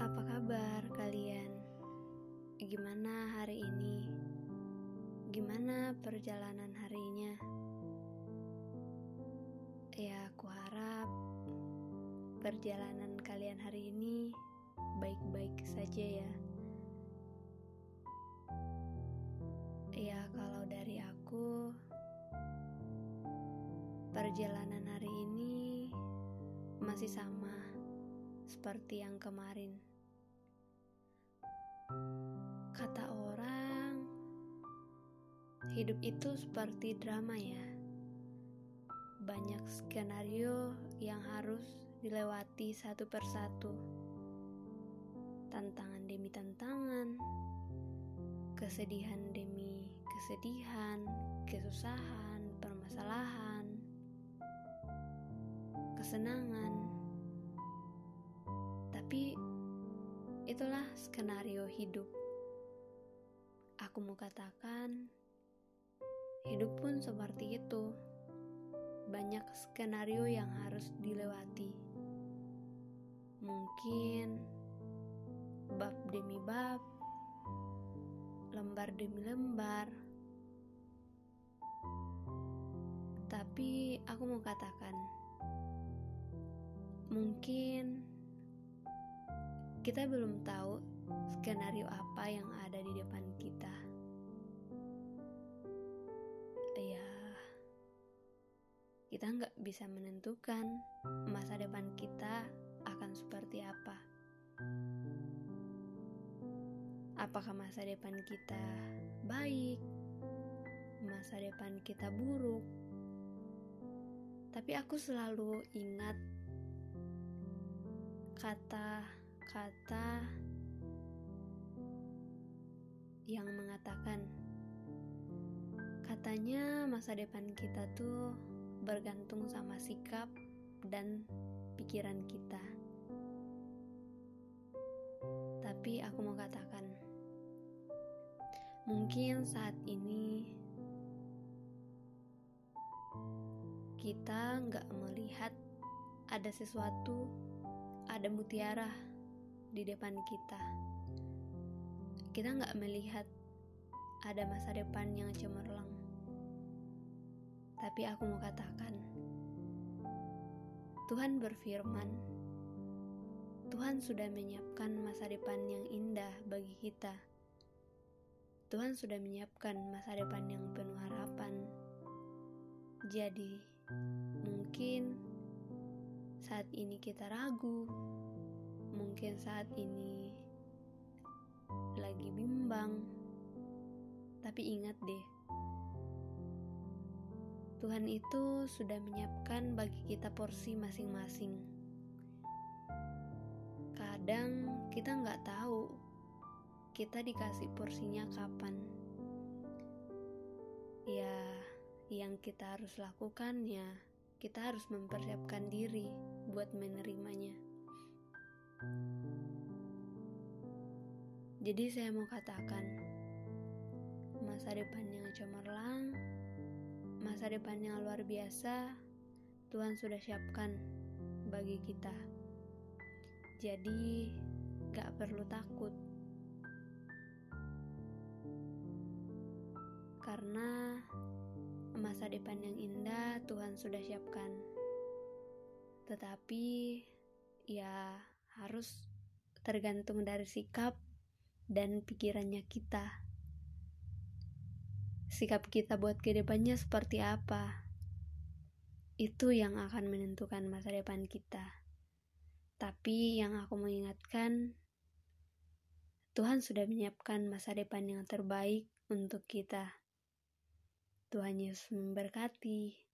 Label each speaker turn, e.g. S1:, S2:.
S1: Apa kabar kalian? Gimana hari ini? Gimana perjalanan harinya? Ya, aku harap perjalanan kalian hari ini baik-baik saja ya. Ya, kalau dari aku, perjalanan hari ini masih sama seperti yang kemarin. Hidup itu seperti drama ya. Banyak skenario yang harus dilewati satu persatu. Tantangan demi tantangan, kesedihan demi kesedihan, kesusahan, permasalahan, kesenangan. Tapi itulah skenario hidup. Aku mau katakan, hidup pun seperti itu. Banyak skenario yang harus dilewati. Mungkin bab demi bab, lembar demi lembar. Tapi aku mau katakan, mungkin kita belum tahu skenario apa yang ada di depan kita. Kita nggak bisa menentukan masa depan kita akan seperti apa. Apakah masa depan kita baik, masa depan kita buruk? Tapi aku selalu ingat kata-kata yang mengatakan katanya masa depan kita tuh bergantung sama sikap dan pikiran kita. Tapi aku mau katakan, mungkin saat ini kita nggak melihat ada sesuatu, ada mutiara di depan kita. Kita nggak melihat ada masa depan yang cemerlang. Tapi aku mau katakan, Tuhan berfirman, Tuhan sudah menyiapkan masa depan yang indah bagi kita. Tuhan sudah menyiapkan masa depan yang penuh harapan. Jadi, mungkin saat ini kita ragu, mungkin saat ini lagi bimbang, tapi ingat deh, Tuhan itu sudah menyiapkan bagi kita porsi masing-masing. Kadang kita nggak tahu kita dikasih porsinya kapan. Ya, yang kita harus lakukan ya, kita harus mempersiapkan diri buat menerimanya. Jadi saya mau katakan, masa depan yang cemerlang, masa depan yang luar biasa, Tuhan sudah siapkan bagi kita. Jadi, gak perlu takut. Karena masa depan yang indah Tuhan sudah siapkan. Tetapi, ya harus tergantung dari sikap dan pikirannya kita. Sikap kita buat ke depannya seperti apa? Itu yang akan menentukan masa depan kita. Tapi yang aku mengingatkan, Tuhan sudah menyiapkan masa depan yang terbaik untuk kita. Tuhan Yesus memberkati.